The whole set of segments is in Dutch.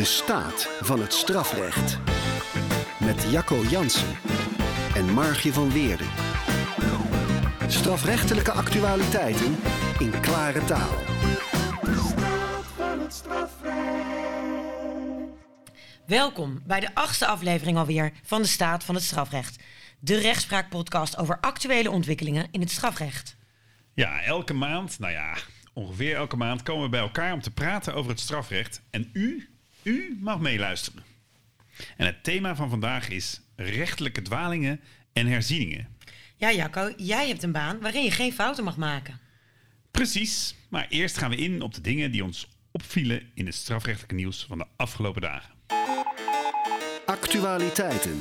De staat van het strafrecht. Met Jacco Jansen en Margje van Weerden. Strafrechtelijke actualiteiten in klare taal. Welkom bij de achtste aflevering alweer van de Staat van het Strafrecht. De rechtspraakpodcast over actuele ontwikkelingen in het strafrecht. Ja, elke maand, nou ja, ongeveer elke maand komen we bij elkaar om te praten over het strafrecht. En u, u mag meeluisteren. En het thema van vandaag is rechtelijke dwalingen en herzieningen. Ja, Jacco, jij hebt een baan waarin je geen fouten mag maken. Precies, maar eerst gaan we in op de dingen die ons opvielen in het strafrechtelijke nieuws van de afgelopen dagen. Actualiteiten.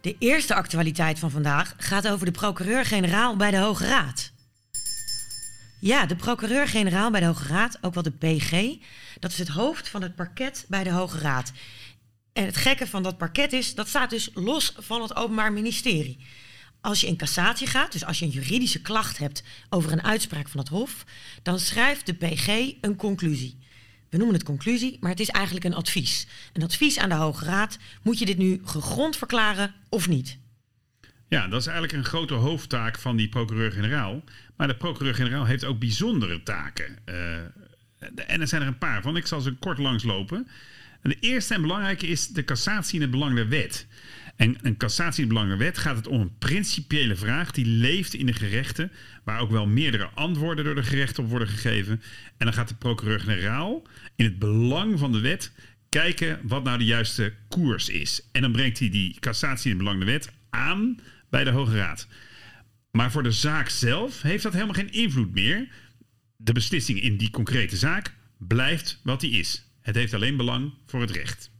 De eerste actualiteit van vandaag gaat over de procureur-generaal bij de Hoge Raad. Ja, de procureur-generaal bij de Hoge Raad, ook wel de PG, dat is het hoofd van het parket bij de Hoge Raad. En het gekke van dat parket is, dat staat dus los van het Openbaar Ministerie. Als je in cassatie gaat, dus als je een juridische klacht hebt over een uitspraak van het Hof, dan schrijft de PG een conclusie. We noemen het conclusie, maar het is eigenlijk een advies. Een advies aan de Hoge Raad. Moet je dit nu gegrond verklaren of niet? Ja, dat is eigenlijk een grote hoofdtaak van die procureur-generaal. Maar de procureur-generaal heeft ook bijzondere taken. Uh, en er zijn er een paar van. Ik zal ze kort langslopen. De eerste en belangrijke is de cassatie in het belang der wet. En een cassatie in het belang der wet gaat het om een principiële vraag die leeft in de gerechten, waar ook wel meerdere antwoorden door de gerechten op worden gegeven. En dan gaat de procureur-generaal in het belang van de wet kijken wat nou de juiste koers is. En dan brengt hij die cassatie in het belang der wet aan bij de Hoge Raad. Maar voor de zaak zelf heeft dat helemaal geen invloed meer. De beslissing in die concrete zaak blijft wat die is. Het heeft alleen belang voor het recht.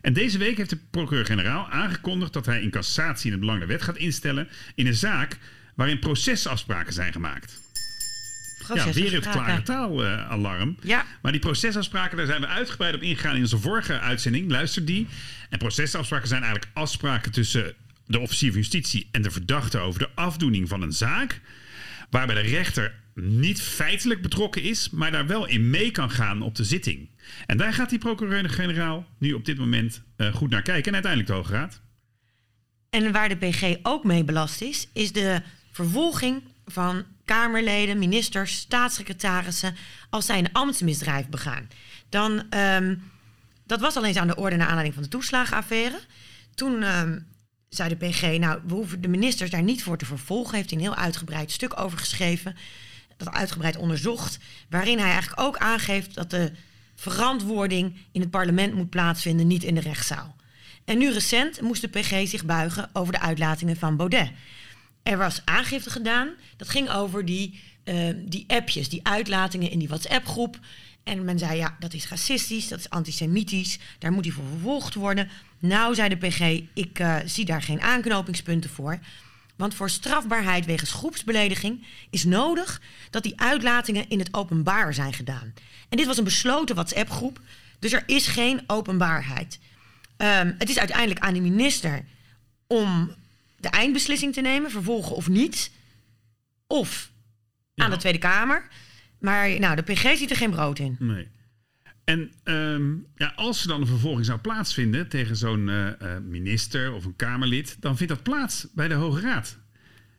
En deze week heeft de procureur-generaal aangekondigd dat hij in cassatie in het belang der wet gaat instellen in een zaak waarin procesafspraken zijn gemaakt. Ja, weer het klare taalalarm. Ja. Maar die procesafspraken, daar zijn we uitgebreid op ingegaan in onze vorige uitzending. Luister die. En procesafspraken zijn eigenlijk afspraken tussen de officier van justitie en de verdachte over de afdoening van een zaak. Waarbij de rechter niet feitelijk betrokken is, maar daar wel in mee kan gaan op de zitting. En daar gaat die procureur-generaal nu op dit moment uh, goed naar kijken en uiteindelijk de Hoge Raad. En waar de PG ook mee belast is, is de vervolging van Kamerleden, ministers, staatssecretarissen als zij een ambtsmisdrijf begaan. Dan, um, dat was al eens aan de orde naar aanleiding van de toeslagenaffaire. Toen um, zei de PG, nou, we hoeven de ministers daar niet voor te vervolgen. Heeft hij een heel uitgebreid stuk over geschreven, dat uitgebreid onderzocht, waarin hij eigenlijk ook aangeeft dat de verantwoording in het parlement moet plaatsvinden, niet in de rechtszaal. En nu recent moest de PG zich buigen over de uitlatingen van Baudet. Er was aangifte gedaan, dat ging over die, uh, die appjes, die uitlatingen in die WhatsApp-groep. En men zei, ja, dat is racistisch, dat is antisemitisch, daar moet hij voor vervolgd worden. Nou, zei de PG, ik uh, zie daar geen aanknopingspunten voor. Want voor strafbaarheid wegens groepsbelediging is nodig dat die uitlatingen in het openbaar zijn gedaan. En dit was een besloten WhatsApp-groep, dus er is geen openbaarheid. Um, het is uiteindelijk aan de minister om de eindbeslissing te nemen, vervolgen of niet. Of ja. aan de Tweede Kamer. Maar nou, de PG ziet er geen brood in. Nee. En um, ja, als er dan een vervolging zou plaatsvinden tegen zo'n uh, uh, minister of een Kamerlid, dan vindt dat plaats bij de Hoge Raad.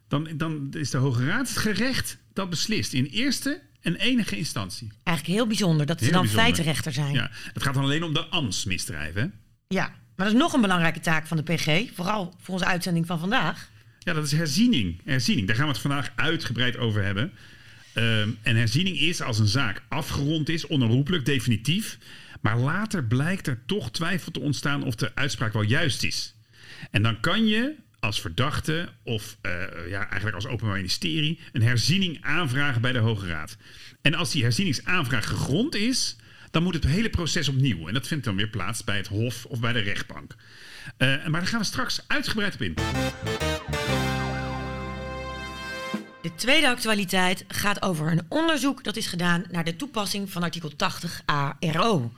Dan, dan is de Hoge Raad het gerecht dat beslist in eerste en enige instantie. Eigenlijk heel bijzonder dat ze dan bijzonder. feitenrechter zijn. Ja, het gaat dan alleen om de ambtsmisdrijven. Ja, maar dat is nog een belangrijke taak van de PG, vooral voor onze uitzending van vandaag. Ja, dat is herziening. herziening. Daar gaan we het vandaag uitgebreid over hebben. Um, en herziening is als een zaak afgerond is, onherroepelijk, definitief. Maar later blijkt er toch twijfel te ontstaan of de uitspraak wel juist is. En dan kan je als verdachte of uh, ja, eigenlijk als openbaar ministerie een herziening aanvragen bij de Hoge Raad. En als die herzieningsaanvraag gegrond is, dan moet het hele proces opnieuw. En dat vindt dan weer plaats bij het Hof of bij de rechtbank. Uh, maar daar gaan we straks uitgebreid op in. De tweede actualiteit gaat over een onderzoek dat is gedaan naar de toepassing van artikel 80a RO.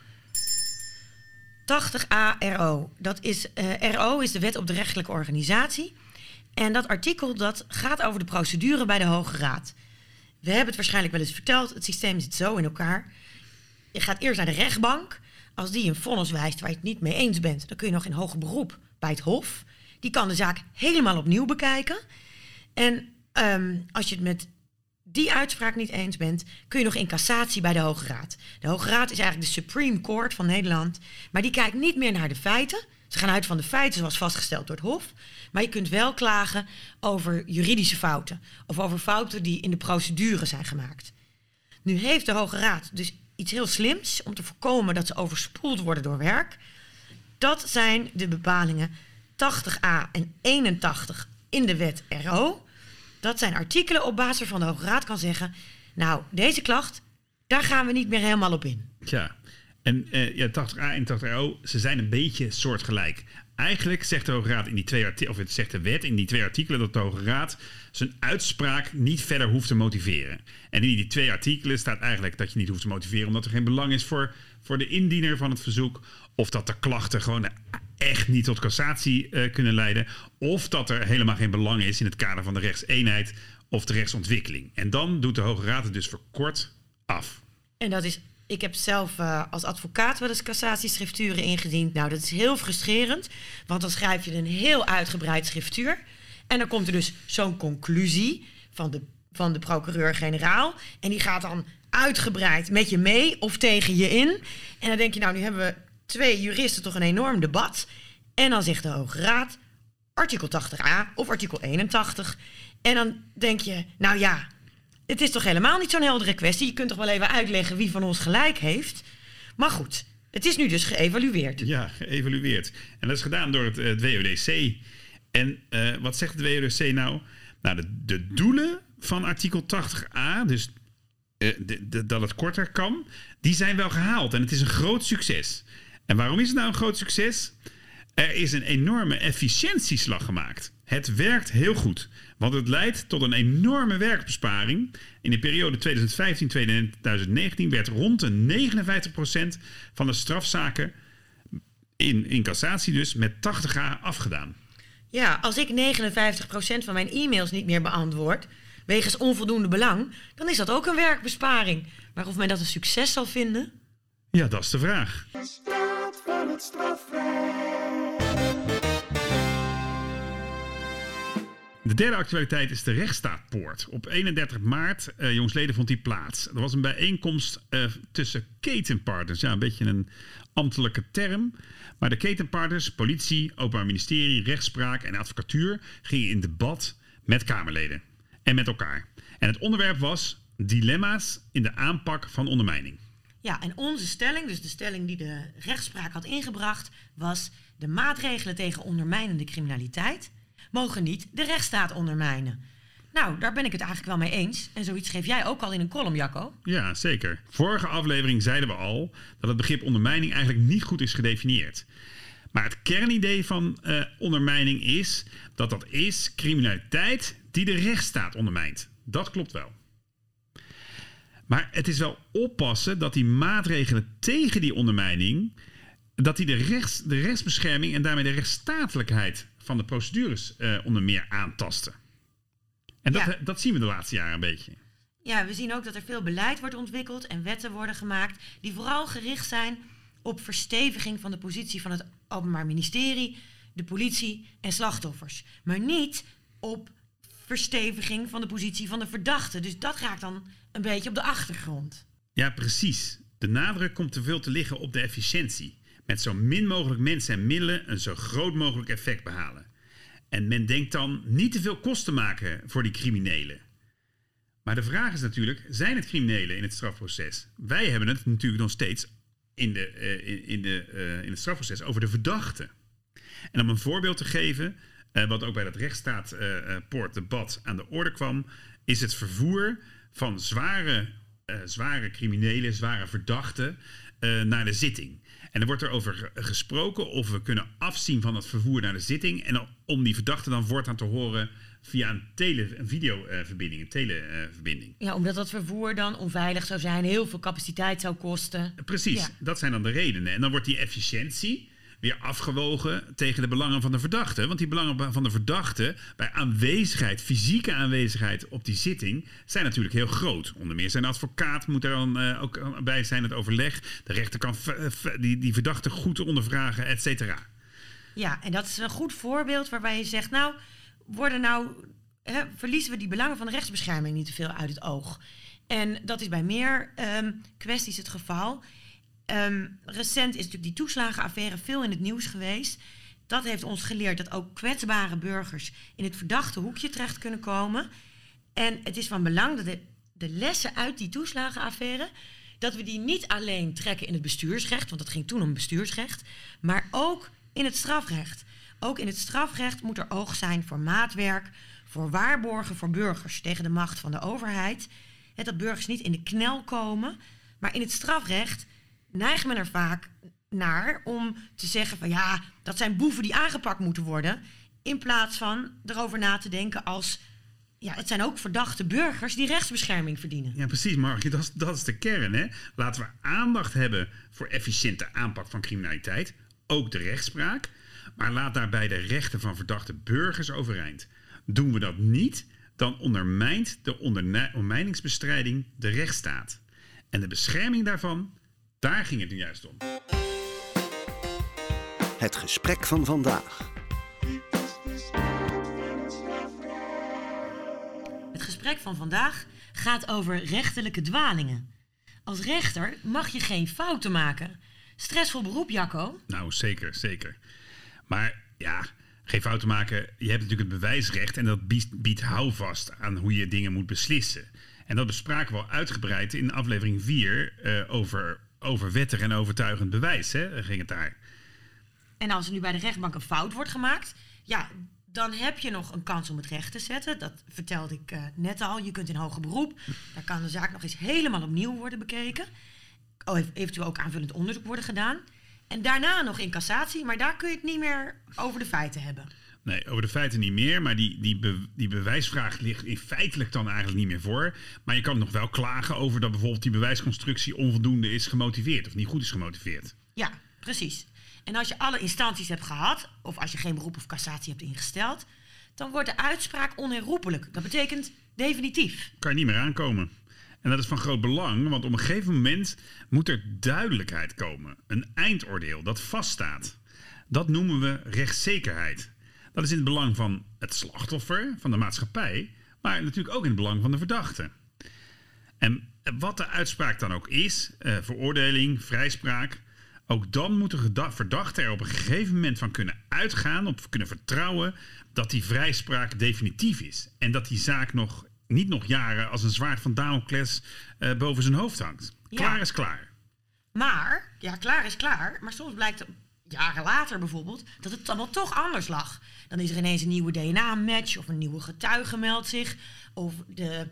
80a RO, dat is, uh, RO is de wet op de rechtelijke organisatie. En dat artikel dat gaat over de procedure bij de Hoge Raad. we hebben het waarschijnlijk wel eens verteld. Het systeem zit zo in elkaar. Je gaat eerst naar de rechtbank. Als die een vonnis wijst waar je het niet mee eens bent, dan kun je nog in hoger beroep bij het Hof. Die kan de zaak helemaal opnieuw bekijken. En ehm, als je het met die uitspraak niet eens bent, kun je nog in cassatie bij de Hoge Raad. De Hoge Raad is eigenlijk de Supreme Court van Nederland, maar die kijkt niet meer naar de feiten. Ze gaan uit van de feiten zoals vastgesteld door het Hof. Maar je kunt wel klagen over juridische fouten. Of over fouten die in de procedure zijn gemaakt. Nu heeft de Hoge Raad dus iets heel slims om te voorkomen dat ze overspoeld worden door werk. Dat zijn de bepalingen 80a en 81 in de wet RO. Dat zijn artikelen op basis waarvan de Hoge Raad kan zeggen... nou, deze klacht, daar gaan we niet meer helemaal op in. Ja, en uh, ja, 80a en 80o, ze zijn een beetje soortgelijk. Eigenlijk zegt de Hoge Raad in die twee artikelen, of het zegt de wet in die twee artikelen dat de Hoge Raad zijn uitspraak niet verder hoeft te motiveren. En in die twee artikelen staat eigenlijk dat je niet hoeft te motiveren omdat er geen belang is voor, voor de indiener van het verzoek. Of dat de klachten gewoon echt niet tot cassatie uh, kunnen leiden. Of dat er helemaal geen belang is in het kader van de rechtseenheid of de rechtsontwikkeling. En dan doet de Hoge Raad het dus verkort af. En dat is ik heb zelf uh, als advocaat wel eens cassatieschrifturen ingediend. Nou, dat is heel frustrerend, want dan schrijf je een heel uitgebreid schriftuur. En dan komt er dus zo'n conclusie van de, van de procureur-generaal. En die gaat dan uitgebreid met je mee of tegen je in. En dan denk je, nou, nu hebben we twee juristen toch een enorm debat. En dan zegt de Hoge Raad artikel 80a of artikel 81. En dan denk je, nou ja, het is toch helemaal niet zo'n heldere kwestie. Je kunt toch wel even uitleggen wie van ons gelijk heeft. Maar goed, het is nu dus geëvalueerd. Ja, geëvalueerd. En dat is gedaan door het, uh, het WODC. En uh, wat zegt het WODC nou? Nou, de, de doelen van artikel 80a, dus de, de, dat het korter kan, die zijn wel gehaald. En het is een groot succes. En waarom is het nou een groot succes? Er is een enorme efficiëntieslag gemaakt. Het werkt heel goed, want het leidt tot een enorme werkbesparing. In de periode 2015-2019 werd rond de 59% van de strafzaken in, in cassatie dus met 80a afgedaan. Ja, als ik 59% van mijn e-mails niet meer beantwoord, wegens onvoldoende belang, dan is dat ook een werkbesparing. Maar of men dat een succes zal vinden? Ja, dat is de vraag. De derde actualiteit is de rechtsstaatpoort. Op 31 maart, uh, jongsleden, vond die plaats. Er was een bijeenkomst uh, tussen ketenpartners. Ja, een beetje een ambtelijke term. Maar de ketenpartners, politie, openbaar ministerie, rechtspraak en advocatuur... gingen in debat met Kamerleden en met elkaar. En het onderwerp was dilemma's in de aanpak van ondermijning. Ja, en onze stelling, dus de stelling die de rechtspraak had ingebracht, was de maatregelen tegen ondermijnende criminaliteit mogen niet de rechtsstaat ondermijnen. Nou, daar ben ik het eigenlijk wel mee eens. En zoiets geef jij ook al in een column, Jacco. Ja, zeker. Vorige aflevering zeiden we al dat het begrip ondermijning eigenlijk niet goed is gedefinieerd. Maar het kernidee van uh, ondermijning is dat dat is criminaliteit die de rechtsstaat ondermijnt. Dat klopt wel. Maar het is wel oppassen dat die maatregelen tegen die ondermijning, dat die de, rechts, de rechtsbescherming en daarmee de rechtsstatelijkheid van de procedures uh, onder meer aantasten. En dat, dat zien we de laatste jaren een beetje. Ja, we zien ook dat er veel beleid wordt ontwikkeld en wetten worden gemaakt die vooral gericht zijn op versteviging van de positie van het Openbaar Ministerie, de politie en slachtoffers. Maar niet op versteviging van de positie van de verdachte. Dus dat raakt dan een beetje op de achtergrond. Ja, precies. De nadruk komt te veel te liggen op de efficiëntie. Met zo min mogelijk mensen en middelen een zo groot mogelijk effect behalen. En men denkt dan niet te veel kosten maken voor die criminelen. Maar de vraag is natuurlijk, zijn het criminelen in het strafproces? Wij hebben het natuurlijk nog steeds in, de, uh, in, de, uh, in het strafproces over de verdachte. En om een voorbeeld te geven, uh, wat ook bij dat rechtsstaatpoortdebat aan de orde kwam, is het vervoer van zware, zware criminelen, zware verdachten naar de zitting. En er wordt er over gesproken of we kunnen afzien van het vervoer naar de zitting. En om die verdachte dan voortaan te horen via een, tele, een videoverbinding, een televerbinding. Ja, omdat dat vervoer dan onveilig zou zijn, heel veel capaciteit zou kosten. Precies, dat zijn dan de redenen. En dan wordt die efficiëntie weer afgewogen tegen de belangen van de verdachte. Want die belangen van de verdachte bij aanwezigheid, fysieke aanwezigheid op die zitting, zijn natuurlijk heel groot. Onder meer zijn advocaat moet er dan uh, ook bij zijn, het overleg. De rechter kan die, die verdachte goed ondervragen, et cetera. Ja, en dat is een goed voorbeeld waarbij je zegt, nou, worden nou, hè, verliezen we die belangen van de rechtsbescherming niet te veel uit het oog. En dat is bij meer um, kwesties het geval. Um, recent is natuurlijk die toeslagenaffaire veel in het nieuws geweest. Dat heeft ons geleerd dat ook kwetsbare burgers in het verdachte hoekje terecht kunnen komen. En het is van belang dat de, de lessen uit die toeslagenaffaire, dat we die niet alleen trekken in het bestuursrecht, want dat ging toen om bestuursrecht, maar ook in het strafrecht. Ook in het strafrecht moet er oog zijn voor maatwerk, voor waarborgen voor burgers tegen de macht van de overheid. dat burgers niet in de knel komen, maar in het strafrecht neigt men er vaak naar om te zeggen van ja, dat zijn boeven die aangepakt moeten worden. In plaats van erover na te denken als ja, het zijn ook verdachte burgers die rechtsbescherming verdienen. Ja, precies, Mark. Dat is, dat is de kern. Hè? Laten we aandacht hebben voor efficiënte aanpak van criminaliteit. Ook de rechtspraak. Maar laat daarbij de rechten van verdachte burgers overeind. Doen we dat niet, dan ondermijnt de ondermijningsbestrijding de rechtsstaat. En de bescherming daarvan daar ging het nu juist om. Het gesprek van vandaag. Het gesprek van vandaag gaat over rechterlijke dwalingen. Als rechter mag je geen fouten maken. Stressvol beroep, Jacco? Nou, zeker, zeker. Maar ja, geen fouten maken. Je hebt natuurlijk het bewijsrecht en dat biedt, biedt houvast aan hoe je dingen moet beslissen. En dat bespraken we al uitgebreid in aflevering 4 uh, eh, over over wettig en overtuigend bewijs, hè, ging het daar. En als er nu bij de rechtbank een fout wordt gemaakt, ja, dan heb je nog een kans om het recht te zetten. Dat vertelde ik uh, net al. Je kunt in hoger beroep. Daar kan de zaak nog eens helemaal opnieuw worden bekeken. Oh, eventueel ook aanvullend onderzoek worden gedaan. En daarna nog in cassatie, maar daar kun je het niet meer over de feiten hebben. Nee, over de feiten niet meer. Maar die, die, die bewijsvraag ligt in feitelijk dan eigenlijk niet meer voor. Maar je kan nog wel klagen over dat bijvoorbeeld die bewijsconstructie onvoldoende is gemotiveerd. Of niet goed is gemotiveerd. Ja, precies. En als je alle instanties hebt gehad, of als je geen beroep of cassatie hebt ingesteld, dan wordt de uitspraak onherroepelijk. Dat betekent definitief. Kan je niet meer aankomen. En dat is van groot belang, want op een gegeven moment moet er duidelijkheid komen. Een eindoordeel dat vaststaat. Dat noemen we rechtszekerheid. Dat is in het belang van het slachtoffer, van de maatschappij, maar natuurlijk ook in het belang van de verdachte. En wat de uitspraak dan ook is, eh, veroordeling, vrijspraak, ook dan moet de verdachte er op een gegeven moment van kunnen uitgaan, op kunnen vertrouwen dat die vrijspraak definitief is. En dat die zaak nog niet nog jaren als een zwaard van Damocles uh, boven zijn hoofd hangt. Klaar is klaar. Maar, ja, klaar is klaar. Maar soms blijkt jaren later bijvoorbeeld, dat het allemaal toch anders lag. Dan is er ineens een nieuwe DNA-match of een nieuwe getuige meldt zich. Of de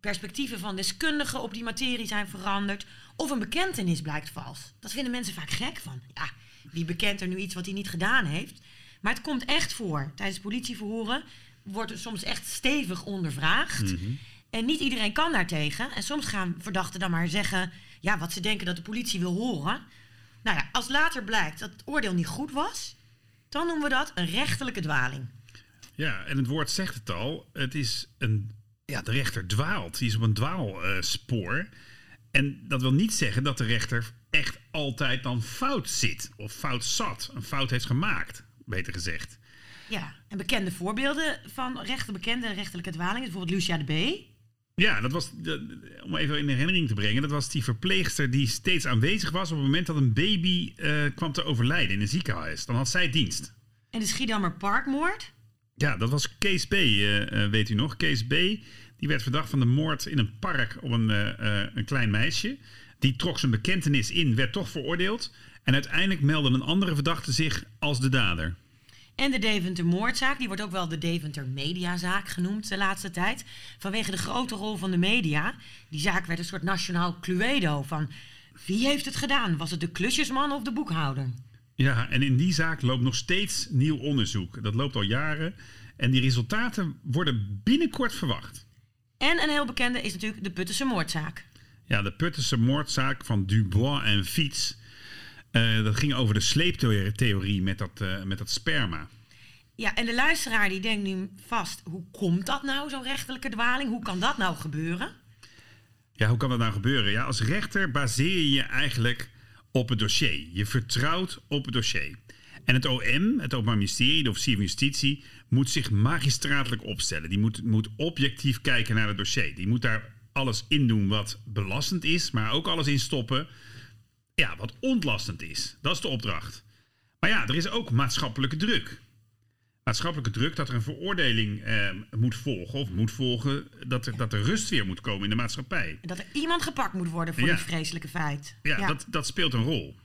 perspectieven van deskundigen op die materie zijn veranderd. Of een bekentenis blijkt vals. Dat vinden mensen vaak gek van. Ja, wie bekent er nu iets wat hij niet gedaan heeft? Maar het komt echt voor. Tijdens politieverhoren wordt er soms echt stevig ondervraagd. Mhm. En niet iedereen kan daartegen. En soms gaan verdachten dan maar zeggen... ja, wat ze denken dat de politie wil horen... Nou ja, als later blijkt dat het oordeel niet goed was, dan noemen we dat een rechterlijke dwaling. Ja, en het woord zegt het al. Het is een. Ja, de rechter dwaalt. Die is op een dwaalspoor. en dat wil niet zeggen dat de rechter echt altijd dan fout zit. Of fout zat. Een fout heeft gemaakt, beter gezegd. Ja, en bekende voorbeelden van rechter, bekende rechterlijke dwaling is bijvoorbeeld Lucia de B. Ja, dat was, om even in herinnering te brengen, dat was die verpleegster die steeds aanwezig was op het moment dat een baby uh, kwam te overlijden in een ziekenhuis. Dan had zij dienst. En de Schiedammer Parkmoord? Ja, dat was Kees B, uh, uh, weet u nog. Kees B, die werd verdacht van de moord in een park op een, een klein meisje. Die trok zijn bekentenis in, werd toch veroordeeld. En uiteindelijk meldde een andere verdachte zich als de dader. En de Deventer moordzaak, die wordt ook wel de Deventer mediazaak genoemd de laatste tijd. Vanwege de grote rol van de media. Die zaak werd een soort nationaal cluedo van wie heeft het gedaan? Was het de klusjesman of de boekhouder? Ja, en in die zaak loopt nog steeds nieuw onderzoek. Dat loopt al jaren. En die resultaten worden binnenkort verwacht. En een heel bekende is natuurlijk de Puttense moordzaak. Ja, de Puttense moordzaak van Dubois en Fiets Eh, dat ging over de sleeptheorie met dat, eh, met dat sperma. Ja, en de luisteraar die denkt nu vast, hoe komt dat nou, zo'n rechterlijke dwaling? Hoe kan dat nou gebeuren? Ja, hoe kan dat nou gebeuren? Ja, als rechter baseer je je eigenlijk op het dossier. Je vertrouwt op het dossier. En het OM, het Openbaar Ministerie, de Officier van Justitie, moet zich magistratelijk opstellen. Die moet, moet objectief kijken naar het dossier. Die moet daar alles in doen wat belastend is, maar ook alles in stoppen ja, wat ontlastend is. Dat is de opdracht. Maar ja, er is ook maatschappelijke druk. Maatschappelijke druk dat er een veroordeling eh, moet volgen, of moet volgen dat er, dat er rust weer moet komen in de maatschappij. Dat er iemand gepakt moet worden voor Ja. dit vreselijke feit. Ja, Dat, dat speelt een rol.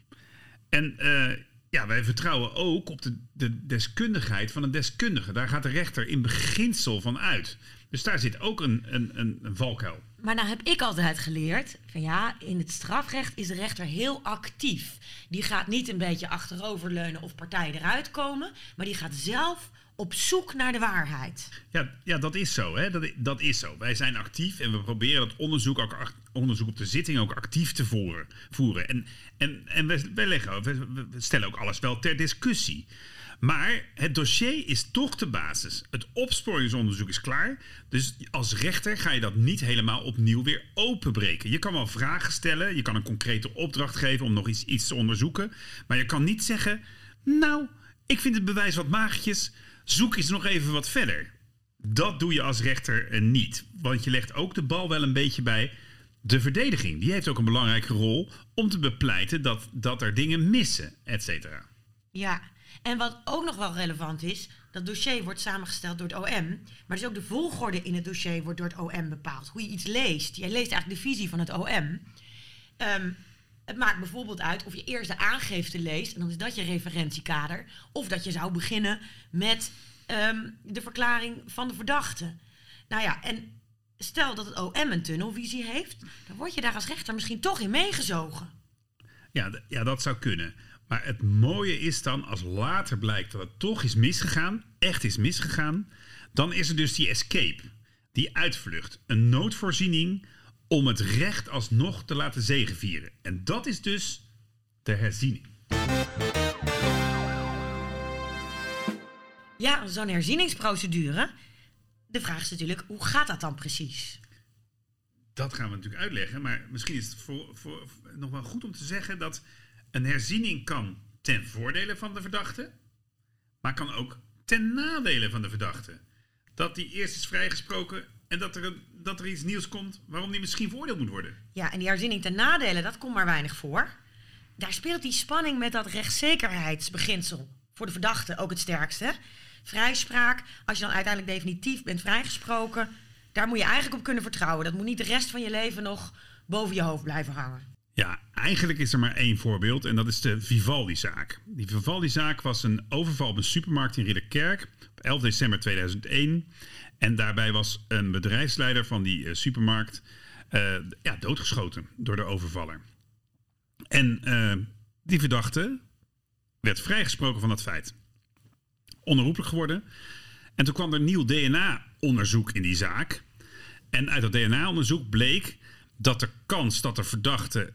En eh, ja, wij vertrouwen ook op de, de deskundigheid van een deskundige. Daar gaat de rechter in beginsel van uit. Dus daar zit ook een, een, een, een valkuil. Maar nou heb ik altijd geleerd van ja, in het strafrecht is de rechter heel actief. Die gaat niet een beetje achteroverleunen of partijen eruit komen, maar die gaat zelf op zoek naar de waarheid. Ja, ja dat is zo. Hè? Dat, dat is zo. Wij zijn actief en we proberen dat onderzoek, ook, onderzoek op de zitting ook actief te voeren. voeren. En, en, en wij, wij, leggen, we, we- we stellen ook alles wel ter discussie. Maar het dossier is toch de basis. Het opsporingsonderzoek is klaar. Dus als rechter ga je dat niet helemaal opnieuw weer openbreken. Je kan wel vragen stellen. Je kan een concrete opdracht geven om nog iets, iets te onderzoeken. Maar je kan niet zeggen... Nou, ik vind het bewijs wat magertjes. Zoek eens nog even wat verder. Dat doe je als rechter eh, niet. Want je legt ook de bal wel een beetje bij de verdediging. Die heeft ook een belangrijke rol om te bepleiten dat, dat er dingen missen, et cetera. Ja, en wat ook nog wel relevant is, dat dossier wordt samengesteld door het OM, maar dus ook de volgorde in het dossier wordt door het OM bepaald. Hoe je iets leest. Jij leest eigenlijk de visie van het OM. Ehm, het maakt bijvoorbeeld uit of je eerst de aangifte leest, en dan is dat je referentiekader, of dat je zou beginnen met ehm, de verklaring van de verdachte. Nou ja, en stel dat het OM een tunnelvisie heeft, dan word je daar als rechter misschien toch in meegezogen. Ja, ja, dat zou kunnen. Maar het mooie is dan, als later blijkt dat het toch is misgegaan, echt is misgegaan, dan is er dus die escape, die uitvlucht, een noodvoorziening om het recht alsnog te laten zegevieren. En dat is dus de herziening. Ja, zo'n herzieningsprocedure. De vraag is natuurlijk, hoe gaat dat dan precies? Dat gaan we natuurlijk uitleggen, maar misschien is het voor- nog wel goed om te zeggen dat een herziening kan ten voordele van de verdachte, maar kan ook ten nadele van de verdachte. Dat die eerst is vrijgesproken en dat er, dat er iets nieuws komt waarom die misschien veroordeeld moet worden. Ja, en die herziening ten nadele, dat komt maar weinig voor. Daar speelt die spanning met dat rechtszekerheidsbeginsel voor de verdachte ook het sterkste. Vrijspraak, als je dan uiteindelijk definitief bent vrijgesproken, daar moet je eigenlijk op kunnen vertrouwen. Dat moet niet de rest van je leven nog boven je hoofd blijven hangen. Ja, eigenlijk is er maar één voorbeeld en dat is de Vivaldi-zaak. Die Vivaldi-zaak was een overval op een supermarkt in Ridderkerk op 11 december 2001. En daarbij was een bedrijfsleider van die eh, supermarkt eh, ja, doodgeschoten door de overvaller. En eh, die verdachte werd vrijgesproken van dat feit. Onherroepelijk geworden. En toen kwam er nieuw DNA-onderzoek in die zaak. En uit dat DNA-onderzoek bleek dat de kans dat de verdachte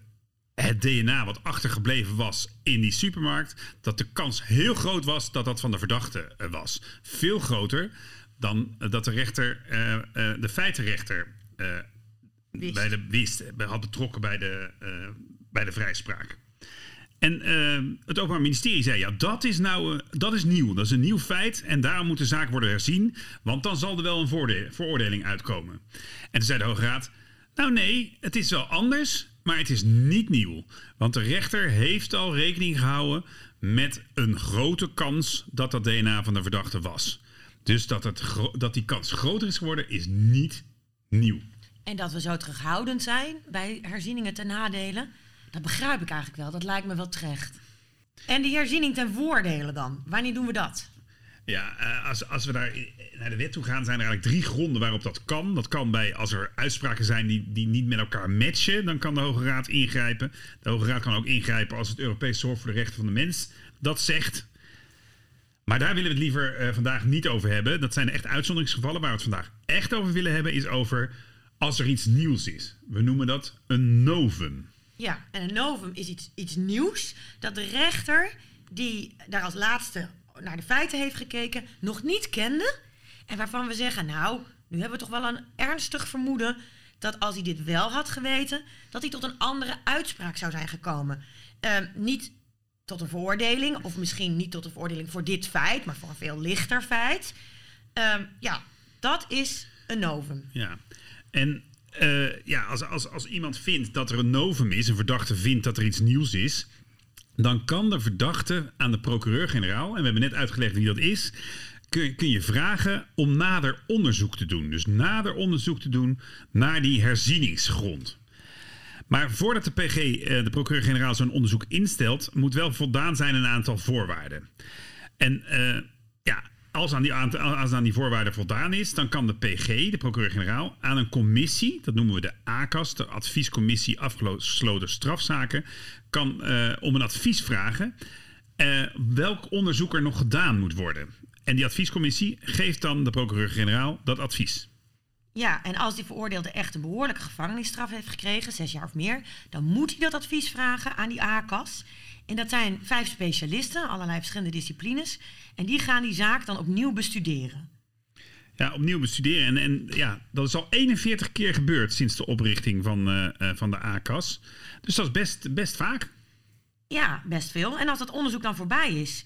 het DNA wat achtergebleven was in die supermarkt, dat de kans heel groot was dat dat van de verdachte eh, was. Veel groter dan eh, dat de rechter, eh, de feitenrechter, eh, Wist. bij de, wist, had betrokken bij de, bij de vrijspraak. En het Openbaar Ministerie zei: ja, dat is nou dat is nieuw. Dat is een nieuw feit. En daarom moet de zaak worden herzien. Want dan zal er wel een veroordeling uitkomen. En toen zei de Hoge Raad: Nou, nee, het is wel anders. Maar het is niet nieuw. Want de rechter heeft al rekening gehouden met een grote kans dat dat DNA van de verdachte was. Dus dat, het, dat die kans groter is geworden, is niet nieuw. En dat we zo terughoudend zijn bij herzieningen ten nadele, dat begrijp ik eigenlijk wel. Dat lijkt me wel terecht. En die herziening ten voordele dan? Wanneer doen we dat? Ja, eh, als, als we daar naar de wet toe gaan, zijn er eigenlijk drie gronden waarop dat kan. Dat kan bij als er uitspraken zijn die, die niet met elkaar matchen, dan kan de Hoge Raad ingrijpen. De Hoge Raad kan ook ingrijpen als het Europees Hof voor de Rechten van de Mens dat zegt. Maar daar willen we het liever eh, vandaag niet over hebben. Dat zijn echt uitzonderingsgevallen. Waar we het vandaag echt over willen hebben, is over als er iets nieuws is. We noemen dat een novum. Ja, en een novum is iets, iets nieuws dat de rechter, die daar als laatste naar de feiten heeft gekeken, nog niet kende. En waarvan we zeggen, nou, nu hebben we toch wel een ernstig vermoeden dat als hij dit wel had geweten, dat hij tot een andere uitspraak zou zijn gekomen. Ehm, niet tot een veroordeling, of misschien niet tot een veroordeling voor dit feit, maar voor een veel lichter feit. Ehm, ja, dat is een novum. Ja, en eh, ja, als, als, als iemand vindt dat er een novum is, een verdachte vindt dat er iets nieuws is, dan kan de verdachte aan de procureur-generaal, en we hebben net uitgelegd wie dat is, kun, kun je vragen om nader onderzoek te doen. Dus nader onderzoek te doen naar die herzieningsgrond. Maar voordat de PG, eh, de procureur-generaal, zo'n onderzoek instelt, moet wel voldaan zijn een aantal voorwaarden. En ja, als aan, die, als aan die voorwaarden voldaan is, dan kan de PG, de procureur-generaal, aan een commissie, dat noemen we de ACAS, de Adviescommissie Afgesloten Strafzaken, kan uh, om een advies vragen uh, welk onderzoek er nog gedaan moet worden. En die adviescommissie geeft dan de procureur-generaal dat advies. Ja, en als die veroordeelde echt een behoorlijke gevangenisstraf heeft gekregen, zes jaar of meer, dan moet hij dat advies vragen aan die ACAS. En dat zijn vijf specialisten, allerlei verschillende disciplines. En die gaan die zaak dan opnieuw bestuderen. Ja, opnieuw bestuderen. En, en ja, dat is al 41 keer gebeurd sinds de oprichting van, uh, van de ACAS. Dus dat is best, best vaak. Ja, best veel. En als dat onderzoek dan voorbij is,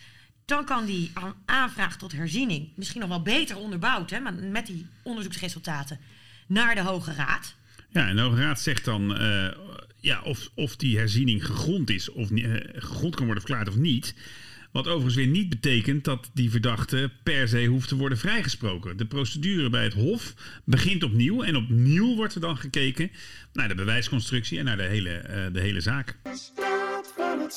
dan kan die aanvraag tot herziening misschien nog wel beter onderbouwd, hè, met die onderzoeksresultaten, naar de Hoge Raad. Ja, en de Hoge Raad zegt dan uh, ja, of, of die herziening gegrond is, of uh, gegrond kan worden verklaard of niet. Wat overigens weer niet betekent dat die verdachte per se hoeft te worden vrijgesproken. De procedure bij het Hof begint opnieuw. En opnieuw wordt er dan gekeken naar de bewijsconstructie en naar de hele, uh, de hele zaak. De staat van het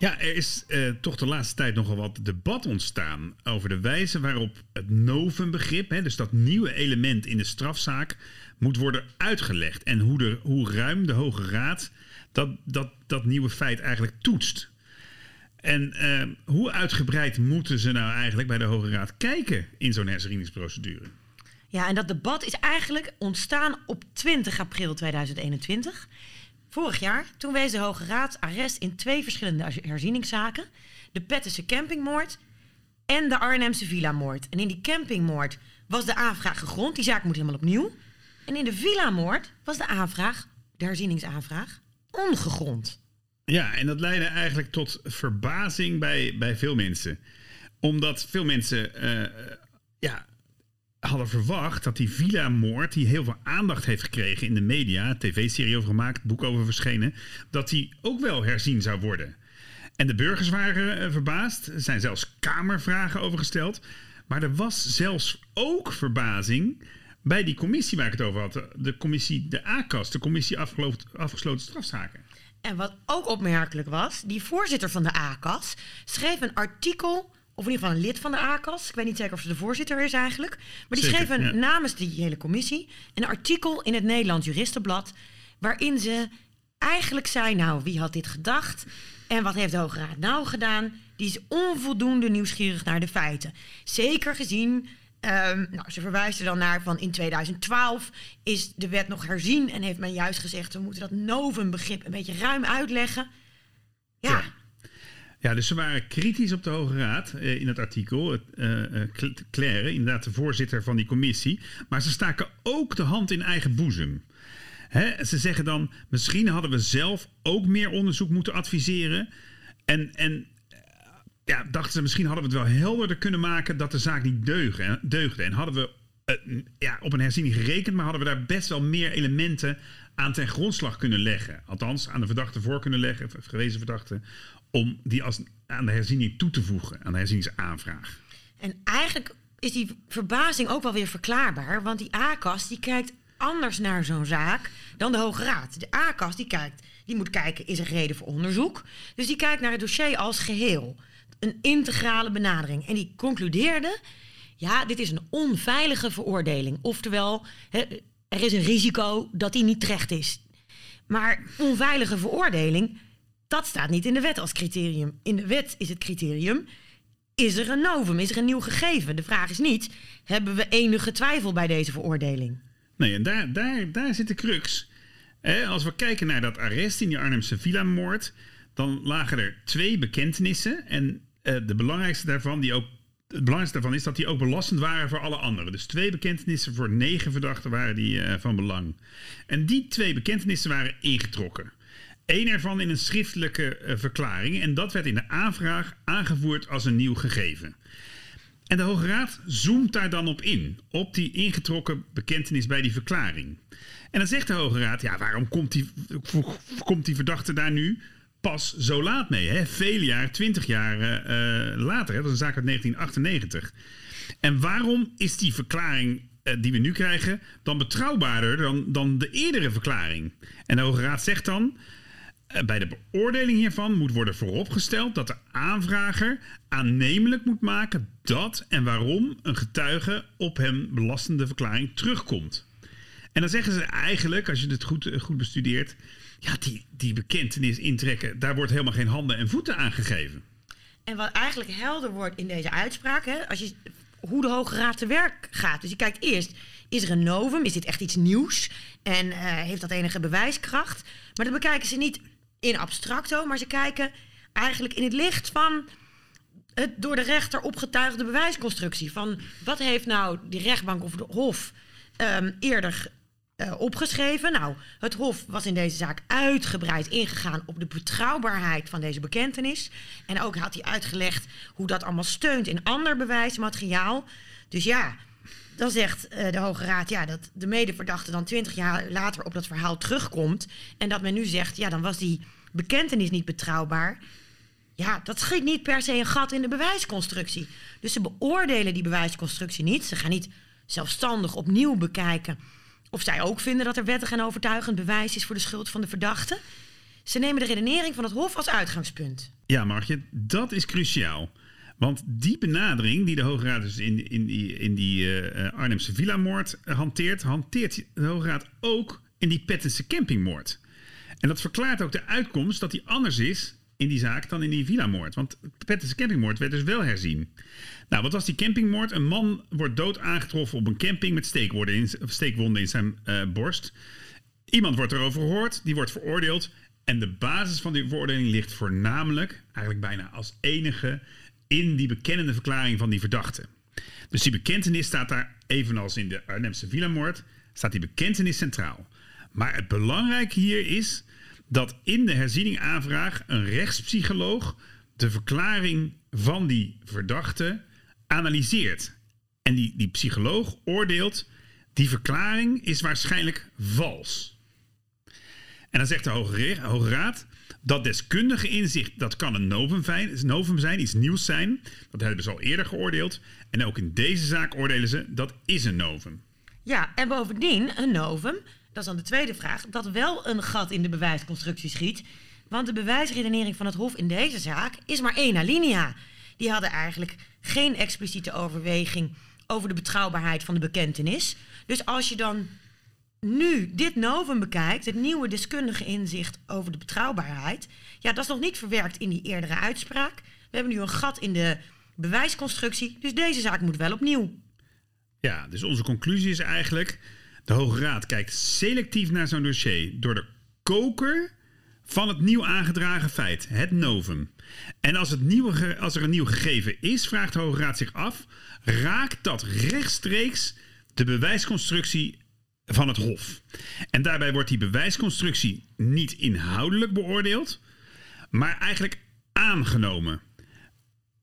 Ja, er is uh, toch de laatste tijd nogal wat debat ontstaan over de wijze waarop het novumbegrip, hè, dus dat nieuwe element in de strafzaak, moet worden uitgelegd. En hoe, de, hoe ruim de Hoge Raad dat, dat, dat nieuwe feit eigenlijk toetst. En uh, hoe uitgebreid moeten ze nou eigenlijk bij de Hoge Raad kijken in zo'n herzieningsprocedure? Ja, en dat debat is eigenlijk ontstaan op 20 april 2021. Vorig jaar, toen wees de Hoge Raad arrest in twee verschillende herzieningszaken. De Pettense campingmoord en de Arnhemse villa-moord. En in die campingmoord was de aanvraag gegrond. Die zaak moet helemaal opnieuw. En in de villa-moord was de aanvraag, de herzieningsaanvraag, ongegrond. Ja, en dat leidde eigenlijk tot verbazing bij, bij veel mensen. Omdat veel mensen uh, ja, hadden verwacht dat die villa-moord, die heel veel aandacht heeft gekregen in de media, tv-serie over gemaakt, boek over verschenen, dat die ook wel herzien zou worden. En de burgers waren uh, verbaasd. Er zijn zelfs kamervragen over gesteld. Maar er was zelfs ook verbazing bij die commissie waar ik het over had. De commissie, de ACAS, de commissie afgesloten strafzaken. En wat ook opmerkelijk was, die voorzitter van de ACAS schreef een artikel of in ieder geval een lid van de ACAS. Ik weet niet zeker of ze de voorzitter is eigenlijk. Maar die Zeker, schreef een, ja. namens die hele commissie een artikel in het Nederlands Juristenblad. waarin ze eigenlijk zei: Nou, wie had dit gedacht? En wat heeft de Hoge Raad nou gedaan? Die is onvoldoende nieuwsgierig naar de feiten. Zeker gezien. Um, nou, ze verwijzen dan naar van in 2012 is de wet nog herzien en heeft men juist gezegd we moeten dat novumbegrip een beetje ruim uitleggen. ja. ja. Ja, dus ze waren kritisch op de Hoge Raad uh, in het artikel. Uh, Claire, inderdaad de voorzitter van die commissie. Maar ze staken ook de hand in eigen boezem. Hè? Ze zeggen dan, misschien hadden we zelf ook meer onderzoek moeten adviseren. En, en ja, dachten ze, misschien hadden we het wel helderder kunnen maken dat de zaak niet deugde. deugde. En hadden we ja, op een herziening gerekend, maar hadden we daar best wel meer elementen aan ten grondslag kunnen leggen. Althans, aan de verdachte voor kunnen leggen, gewezen verdachte, om die als, aan de herziening toe te voegen, aan de herzieningsaanvraag. En eigenlijk is die verbazing ook wel weer verklaarbaar, want die ACAS die kijkt anders naar zo'n zaak dan de Hoge Raad. De ACAS die kijkt, die moet kijken, is er reden voor onderzoek? Dus die kijkt naar het dossier als geheel. Een integrale benadering. En die concludeerde, ja, dit is een onveilige veroordeling. Oftewel, er is een risico dat die niet terecht is. Maar onveilige veroordeling, dat staat niet in de wet als criterium. In de wet is het criterium is er een novum, is er een nieuw gegeven? De vraag is niet, hebben we enige twijfel bij deze veroordeling? Nee, en daar, daar, daar zit de crux. als we kijken naar dat arrest in die Arnhemse villa-moord, dan lagen er twee bekentenissen. En uh, de belangrijkste daarvan, die ook, het belangrijkste daarvan is dat die ook belastend waren voor alle anderen. Dus twee bekentenissen voor negen verdachten waren die uh, van belang. En die twee bekentenissen waren ingetrokken. Eén ervan in een schriftelijke uh, verklaring. En dat werd in de aanvraag aangevoerd als een nieuw gegeven. En de Hoge Raad zoomt daar dan op in, op die ingetrokken bekentenis bij die verklaring. En dan zegt de Hoge Raad, ja, waarom komt die, komt die verdachte daar nu pas zo laat mee? Hè? Vele jaar, twintig jaar uh, later, hè? dat is een zaak uit 1998. En waarom is die verklaring uh, die we nu krijgen dan betrouwbaarder dan, dan de eerdere verklaring? En de Hoge Raad zegt dan, bij de beoordeling hiervan moet worden vooropgesteld dat de aanvrager aannemelijk moet maken dat en waarom een getuige op hem belastende verklaring terugkomt. En dan zeggen ze eigenlijk, als je het goed, eh, goed bestudeert, ja, die, die bekentenis intrekken, daar wordt helemaal geen handen en voeten aan gegeven. En wat eigenlijk helder wordt in deze uitspraak, hè, als je, hoe de Hoge Raad te werk gaat. Dus je kijkt eerst, is er een novum? Is dit echt iets nieuws? En uh, heeft dat enige bewijskracht? Maar dan bekijken ze niet in abstracto, maar ze kijken eigenlijk in het licht van het door de rechter opgetuigde bewijsconstructie. Van wat heeft nou de rechtbank of de Hof um, eerder uh, opgeschreven? Nou, het Hof was in deze zaak uitgebreid ingegaan op de betrouwbaarheid van deze bekentenis. En ook had hij uitgelegd hoe dat allemaal steunt in ander bewijsmateriaal. Dus ja, dan zegt uh, de Hoge Raad ja, dat de medeverdachte dan twintig jaar later op dat verhaal terugkomt. En dat men nu zegt, ja, dan was die bekentenis niet betrouwbaar. Ja, dat schiet niet per se een gat in de bewijsconstructie. Dus ze beoordelen die bewijsconstructie niet. Ze gaan niet zelfstandig opnieuw bekijken of zij ook vinden dat er wettig en overtuigend bewijs is voor de schuld van de verdachte. Ze nemen de redenering van het Hof als uitgangspunt. Ja, Margje, dat is cruciaal. Want die benadering die de Hoge Raad dus in, in die, in die uh, Arnhemse villa-moord hanteert, hanteert de Hoge Raad ook in die Pettense campingmoord. En dat verklaart ook de uitkomst dat die anders is in die zaak dan in die villa-moord. Want Pettense campingmoord werd dus wel herzien. Nou, wat was die campingmoord? Een man wordt dood aangetroffen op een camping met steekwonden in, zijn uh, borst. Iemand wordt erover gehoord, die wordt veroordeeld. En de basis van die veroordeling ligt voornamelijk, eigenlijk bijna als enige, in die bekennende verklaring van die verdachte. Dus die bekentenis staat daar, evenals in de Arnhemse villa-moord, staat die bekentenis centraal. Maar het belangrijke hier is dat in de herzieningaanvraag een rechtspsycholoog de verklaring van die verdachte analyseert. En die, die psycholoog oordeelt, die verklaring is waarschijnlijk vals. En dan zegt de Hoge, Hoge Raad, dat deskundige inzicht, dat kan een novum zijn, iets nieuws zijn. Dat hebben ze al eerder geoordeeld. En ook in deze zaak oordelen ze, dat is een novum. Ja, en bovendien, een novum, dat is dan de tweede vraag, dat wel een gat in de bewijsconstructie schiet. Want de bewijsredenering van het Hof in deze zaak is maar één alinea. Die hadden eigenlijk geen expliciete overweging over de betrouwbaarheid van de bekentenis. Dus als je dan nu dit novum bekijkt, het nieuwe deskundige inzicht over de betrouwbaarheid, ja, dat is nog niet verwerkt in die eerdere uitspraak. We hebben nu een gat in de bewijsconstructie, dus deze zaak moet wel opnieuw. Ja, dus onze conclusie is eigenlijk: de Hoge Raad kijkt selectief naar zo'n dossier door de koker van het nieuw aangedragen feit, het novum. En als, het nieuwe, als er een nieuw gegeven is, vraagt de Hoge Raad zich af: raakt dat rechtstreeks de bewijsconstructie van het Hof? En daarbij wordt die bewijsconstructie niet inhoudelijk beoordeeld, maar eigenlijk aangenomen.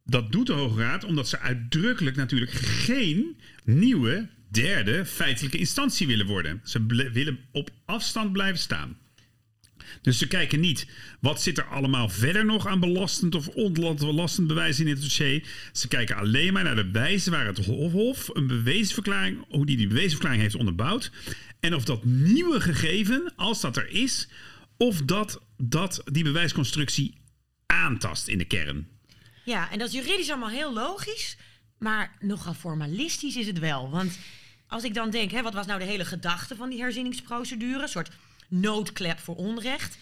Dat doet de Hoge Raad omdat ze uitdrukkelijk natuurlijk geen nieuwe derde feitelijke instantie willen worden. Ze willen op afstand blijven staan. Dus ze kijken niet wat zit er allemaal verder nog aan belastend of onbelastend bewijs in het dossier. Ze kijken alleen maar naar de wijze waar het Hof een bewezenverklaring, hoe die die bewezenverklaring heeft onderbouwd. En of dat nieuwe gegeven, als dat er is, of dat, dat die bewijsconstructie aantast in de kern. Ja, en dat is juridisch allemaal heel logisch, maar nogal formalistisch is het wel. Want als ik dan denk, hè, wat was nou de hele gedachte van die herzieningsprocedure? Een soort noodklep voor onrecht.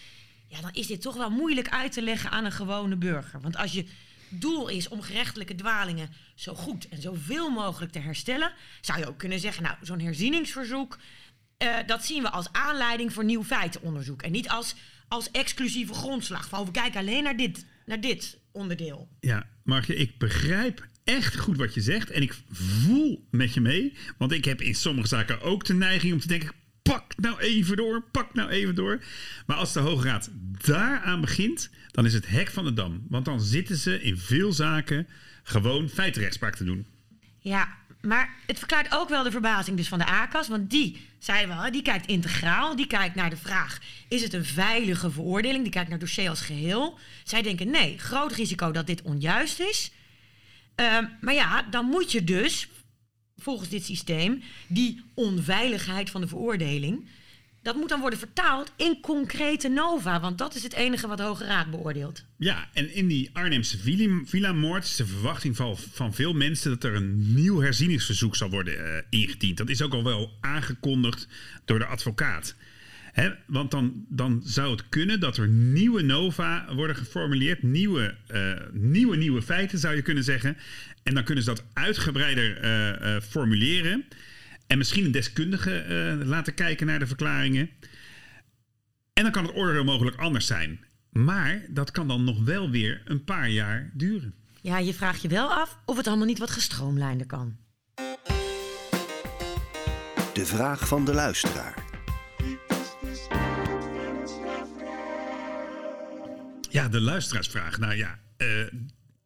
Ja, dan is dit toch wel moeilijk uit te leggen aan een gewone burger. Want als je doel is om gerechtelijke dwalingen zo goed en zoveel mogelijk te herstellen, zou je ook kunnen zeggen, nou, zo'n herzieningsverzoek, eh, dat zien we als aanleiding voor nieuw feitenonderzoek. En niet als, als exclusieve grondslag. Van we kijken alleen naar dit, naar dit onderdeel. Ja, Margje, ik begrijp echt goed wat je zegt. En ik voel met je mee. Want ik heb in sommige zaken ook de neiging om te denken... pak nou even door, pak nou even door. Maar als de Hoge Raad daaraan begint... dan is het hek van de dam. Want dan zitten ze in veel zaken gewoon feitenrechtspraak te doen. Ja, maar het verklaart ook wel de verbazing dus van de ACAS. Want die, zeiden we die kijkt integraal. Die kijkt naar de vraag, is het een veilige veroordeling? Die kijkt naar het dossier als geheel. Zij denken, nee, groot risico dat dit onjuist is. Ehm, maar ja, dan moet je dus, volgens dit systeem, die onveiligheid van de veroordeling... Dat moet dan worden vertaald in concrete nova, want dat is het enige wat Hoge Raad beoordeelt. Ja, en in die Arnhemse villa-moord is de verwachting van, veel mensen dat er een nieuw herzieningsverzoek zal worden uh, ingediend. Dat is ook al wel aangekondigd door de advocaat. He, want dan, dan zou het kunnen dat er nieuwe nova worden geformuleerd. Nieuwe, uh, nieuwe, nieuwe feiten zou je kunnen zeggen. En dan kunnen ze dat uitgebreider uh, formuleren. En misschien een deskundige uh, laten kijken naar de verklaringen. En dan kan het oordeel mogelijk anders zijn. Maar dat kan dan nog wel weer een paar jaar duren. Ja, je vraagt je wel af of het allemaal niet wat gestroomlijnder kan. De vraag van de luisteraar. Ja, de luisteraarsvraag. Nou ja, uh,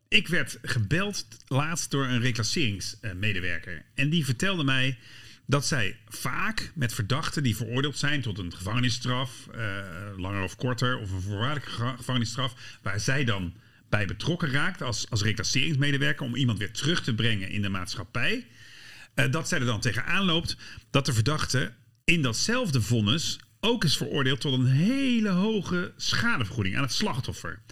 ik werd gebeld laatst door een reclasseringsmedewerker. En die vertelde mij dat zij vaak met verdachten die veroordeeld zijn tot een gevangenisstraf, uh, langer of korter, of een voorwaardelijke gevangenisstraf, waar zij dan bij betrokken raakt als, als reclasseringsmedewerker om iemand weer terug te brengen in de maatschappij, uh, dat zij er dan tegenaan loopt dat de verdachte in datzelfde vonnis ook is veroordeeld tot een hele hoge schadevergoeding aan het slachtoffer.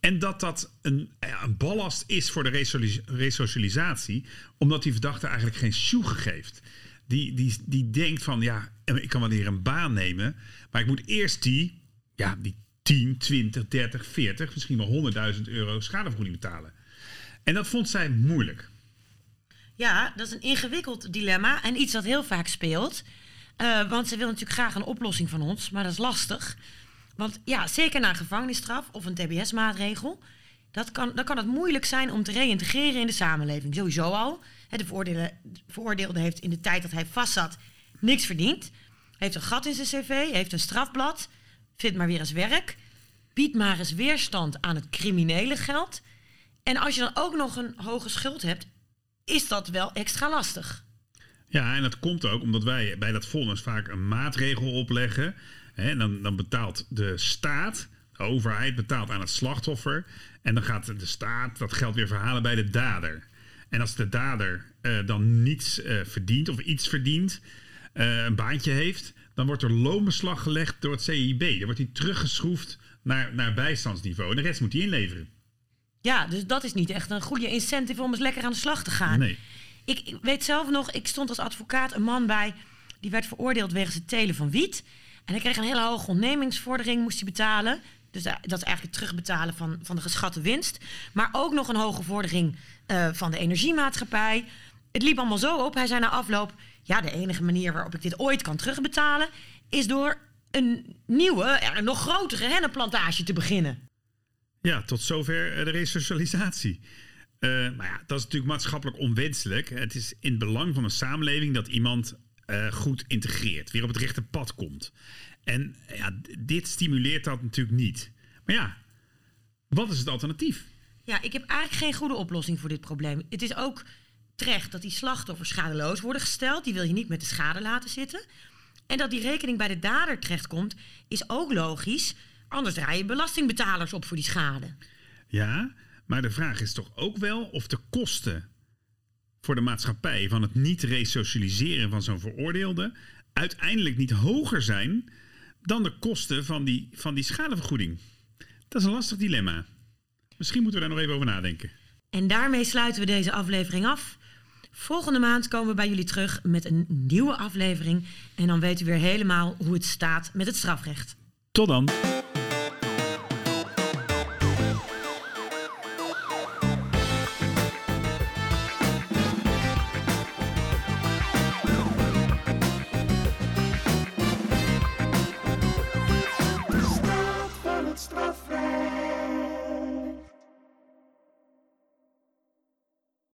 En dat dat een, een ballast is voor de resocialisatie, omdat die verdachte eigenlijk geen sjoeg geeft die, die, die denkt van ja, ik kan wel hier een baan nemen, maar ik moet eerst die, ja, die 10, 20, 30, 40, misschien wel 100.000 euro schadevergoeding betalen. En dat vond zij moeilijk. Ja, dat is een ingewikkeld dilemma en iets dat heel vaak speelt. Uh, want ze wil natuurlijk graag een oplossing van ons, maar dat is lastig. Want ja, zeker na een gevangenisstraf of een TBS-maatregel, dat kan, dan kan het moeilijk zijn om te reïntegreren in de samenleving. Sowieso al. De veroordeelde, heeft in de tijd dat hij vastzat niks verdiend. Heeft een gat in zijn cv, heeft een strafblad, vindt maar weer eens werk, biedt maar eens weerstand aan het criminele geld. En als je dan ook nog een hoge schuld hebt, is dat wel extra lastig. Ja, en dat komt ook omdat wij bij dat vonnis vaak een maatregel opleggen. Hè, dan, dan betaalt de staat, de overheid betaalt aan het slachtoffer. En dan gaat de staat dat geld weer verhalen bij de dader. En als de dader uh, dan niets uh, verdient of iets verdient, uh, een baantje heeft, dan wordt er loonbeslag gelegd door het CIB. Dan wordt hij teruggeschroefd naar, naar bijstandsniveau. En de rest moet hij inleveren. Ja, dus dat is niet echt een goede incentive om eens lekker aan de slag te gaan. Nee. Ik, weet zelf nog, ik stond als advocaat een man bij, die werd veroordeeld wegens het telen van wiet. En hij kreeg een hele hoge ontnemingsvordering, moest hij betalen. Dus dat is eigenlijk het terugbetalen van, van de geschatte winst. Maar ook nog een hoge vordering uh, van de energiemaatschappij. Het liep allemaal zo op. Hij zei na afloop: Ja, de enige manier waarop ik dit ooit kan terugbetalen. is door een nieuwe, een nog grotere hennenplantage te beginnen. Ja, tot zover de resocialisatie. Uh, maar ja, dat is natuurlijk maatschappelijk onwenselijk. Het is in het belang van een samenleving dat iemand uh, goed integreert, weer op het rechte pad komt. En ja, dit stimuleert dat natuurlijk niet. Maar ja, wat is het alternatief? Ja, ik heb eigenlijk geen goede oplossing voor dit probleem. Het is ook terecht dat die slachtoffers schadeloos worden gesteld. Die wil je niet met de schade laten zitten. En dat die rekening bij de dader terechtkomt, is ook logisch. Anders draaien belastingbetalers op voor die schade. Ja, maar de vraag is toch ook wel of de kosten voor de maatschappij van het niet resocialiseren van zo'n veroordeelde uiteindelijk niet hoger zijn dan de kosten van die, van die schadevergoeding. Dat is een lastig dilemma. Misschien moeten we daar nog even over nadenken. En daarmee sluiten we deze aflevering af. Volgende maand komen we bij jullie terug met een nieuwe aflevering. En dan weet u weer helemaal hoe het staat met het strafrecht. Tot dan.